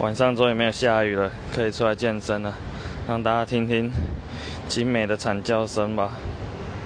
晚上终于没有下雨了可以出来健身了让大家听听精美的惨叫声吧。